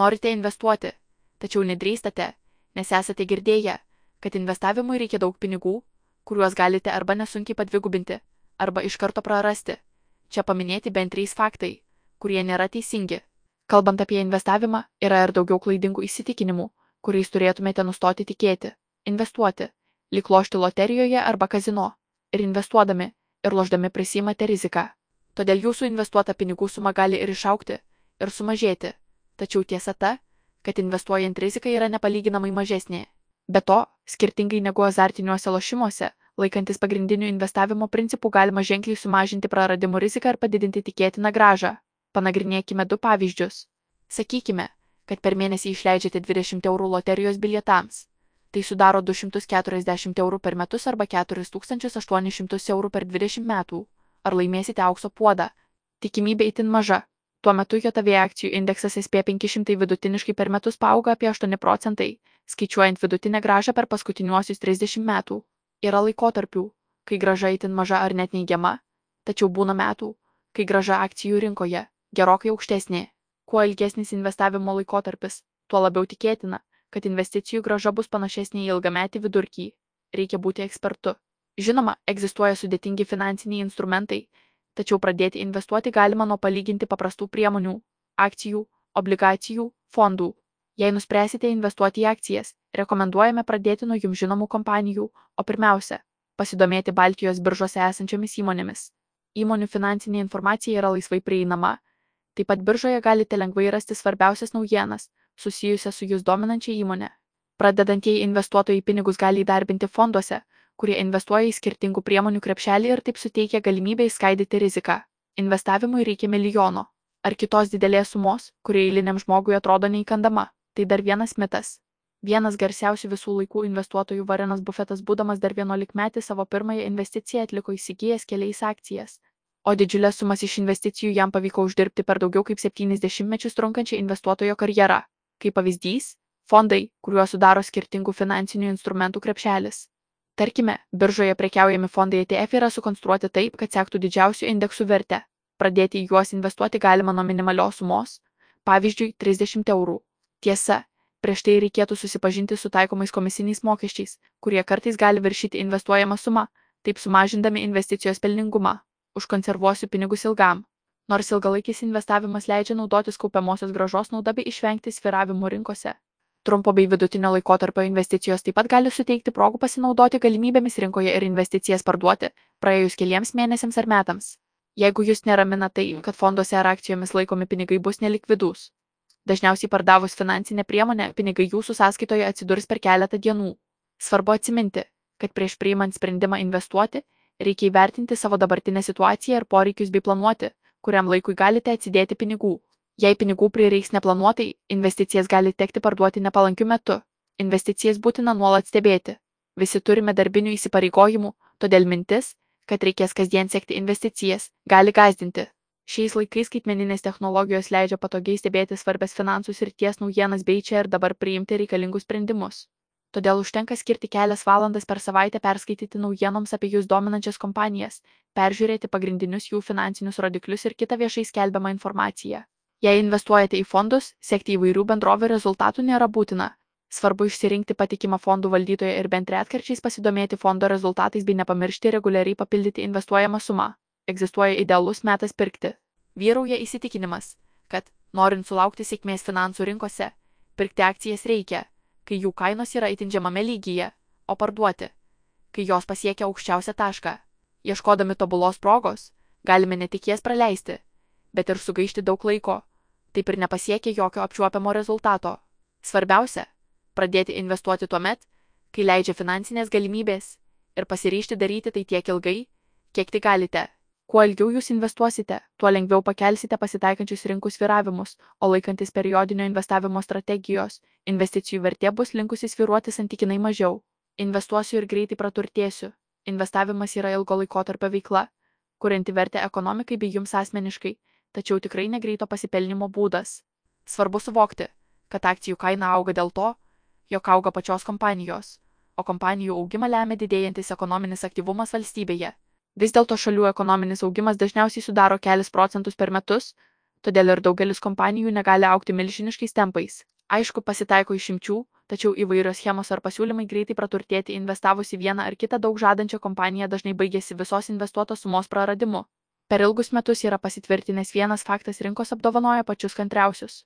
Norite investuoti, tačiau nedrįstate, nes esate girdėję, kad investavimui reikia daug pinigų, kuriuos galite arba nesunkiai padvigubinti, arba iš karto prarasti. Čia paminėti bent trys faktai, kurie nėra teisingi. Kalbant apie investavimą, yra ir daugiau klaidingų įsitikinimų, kuriais turėtumėte nustoti tikėti. Investuoti, lyg lošti loterijoje arba kazino. Ir investuodami, ir loždami prisimate riziką. Todėl jūsų investuota pinigų suma gali ir išaukti, ir sumažėti. Tačiau tiesa ta, kad investuojant rizika yra nepalyginamai mažesnė. Be to, skirtingai negu azartiniuose lošimuose, laikantis pagrindinių investavimo principų galima ženkliai sumažinti praradimų riziką ir padidinti tikėtiną gražą. Panagrinėkime du pavyzdžius. Sakykime, kad per mėnesį išleidžiate 20 eurų loterijos bilietams. Tai sudaro 240 eurų per metus arba 4800 eurų per 20 metų. Ar laimėsite aukso puodą? Tikimybė itin maža. Tuo metu JAV akcijų indeksas SP500 vidutiniškai per metus paauga apie 8 procentai, skaičiuojant vidutinę gražą per paskutiniuosius 30 metų. Yra laikotarpių, kai graža itin maža ar net neigiama, tačiau būna metų, kai graža akcijų rinkoje gerokai aukštesnė. Kuo ilgesnis investavimo laikotarpis, tuo labiau tikėtina, kad investicijų graža bus panašesnė į ilgametį vidurkį. Reikia būti ekspertu. Žinoma, egzistuoja sudėtingi finansiniai instrumentai, tačiau pradėti investuoti galima nuo palyginti paprastų priemonių - akcijų, obligacijų, fondų. Jei nuspręsite investuoti į akcijas, rekomenduojame pradėti nuo jums žinomų kompanijų, o pirmiausia - pasidomėti Baltijos biržose esančiomis įmonėmis. Įmonių finansinė informacija yra laisvai prieinama. Taip pat biržoje galite lengvai rasti svarbiausias naujienas, susijusias su jūs dominančia įmonė. Pradedantieji investuotojai pinigus gali įdarbinti fonduose, kurie investuoja į skirtingų priemonių krepšelį ir taip suteikia galimybę įskaidyti riziką. Investavimui reikia milijono ar kitos didelės sumos, kuri eiliniam žmogui atrodo neįkandama. Tai dar vienas mitas. Vienas garsiausių visų laikų investuotojų Varenas Buffetas, būdamas dar vienuolikmetį, savo pirmąją investiciją atliko įsigijęs keliais akcijas. O didžiulės sumas iš investicijų jam pavyko uždirbti per daugiau kaip 70 mečius trunkančią investuotojo karjerą. Kaip pavyzdys, fondai, kuriuos sudaro skirtingų finansinių instrumentų krepšelis. Tarkime, biržoje prekiaujami fondai ETF yra sukonstruoti taip, kad sektų didžiausių indeksų vertę. Pradėti į juos investuoti galima nuo minimalios sumos, pavyzdžiui, 30 eurų. Tiesa, prieš tai reikėtų susipažinti su taikomais komisiniais mokesčiais, kurie kartais gali viršyti investuojamą sumą, taip sumažindami investicijos pelningumą. Užkonservuosiu pinigus ilgam. Nors ilgalaikis investavimas leidžia naudotis kaupiamosios gražos nauda bei išvengti sviravimų rinkose, Trumpo bei vidutinio laikotarpio investicijos taip pat gali suteikti progų pasinaudoti galimybėmis rinkoje ir investicijas parduoti praėjus keliems mėnesiams ar metams. Jeigu jūs neramina tai, kad fonduose ar akcijomis laikomi pinigai bus nelikvidus. Dažniausiai pardavus finansinę priemonę, pinigai jūsų sąskaitoje atsidurs per keletą dienų. Svarbu atsiminti, kad prieš priimant sprendimą investuoti, reikia įvertinti savo dabartinę situaciją ir poreikius bei planuoti, kuriam laikui galite atsidėti pinigų. Jei pinigų prireiks neplanuotai, investicijas gali tekti parduoti nepalankiu metu. Investicijas būtina nuolat stebėti. Visi turime darbinių įsipareigojimų, todėl mintis, kad reikės kasdien sekti investicijas, gali gazdinti. Šiais laikais skaitmeninės technologijos leidžia patogiai stebėti svarbės finansų ir ties naujienas bei čia ir dabar priimti reikalingus sprendimus. Todėl užtenka skirti kelias valandas per savaitę perskaityti naujienoms apie jūs dominančias kompanijas, peržiūrėti pagrindinius jų finansinius rodiklius ir kitą viešai skelbiamą informaciją. Jei investuojate į fondus, sekti įvairių bendrovių rezultatų nėra būtina. Svarbu išsirinkti patikimą fondų valdytoją ir bent retkarčiais pasidomėti fondo rezultatais bei nepamiršti reguliariai papildyti investuojamą sumą. Egzistuoja idealus metas pirkti. Vyrauja įsitikinimas, kad, norint sulaukti sėkmės finansų rinkose, pirkti akcijas reikia, kai jų kainos yra itin žemame lygyje, o parduoti, kai jos pasiekia aukščiausią tašką. Ieškodami tobulos progos, galime ne tik jas praleisti, bet ir sugaišti daug laiko taip ir nepasiekia jokio apčiuopiamo rezultato. Svarbiausia - pradėti investuoti tuo met, kai leidžia finansinės galimybės ir pasiryšti daryti tai tiek ilgai, kiek tik galite. Kuo ilgiau jūs investuosite, tuo lengviau pakelsite pasitaikančius rinkų sviravimus, o laikantis periodinio investavimo strategijos, investicijų vertė bus linkusi sviruoti santykinai mažiau. Investuosiu ir greitai praturtėsiu. Investavimas yra ilgo laikotarpio veikla, kurianti vertę ekonomikai bei jums asmeniškai, tačiau tikrai negreito pasipelnimo būdas. Svarbu suvokti, kad akcijų kaina auga dėl to, jog auga pačios kompanijos, o kompanijų augimą lemia didėjantis ekonominis aktyvumas valstybėje. Vis dėlto šalių ekonominis augimas dažniausiai sudaro kelis procentus per metus, todėl ir daugelis kompanijų negali aukti milžiniškais tempais. Aišku, pasitaiko išimčių, tačiau įvairios schemos ar pasiūlymai greitai praturtėti investavusi vieną ar kitą daug žadančią kompaniją dažnai baigėsi visos investuotos sumos praradimu per ilgus metus yra pasitvirtinęs vienas faktas rinkos apdovanoja pačius kantriausius.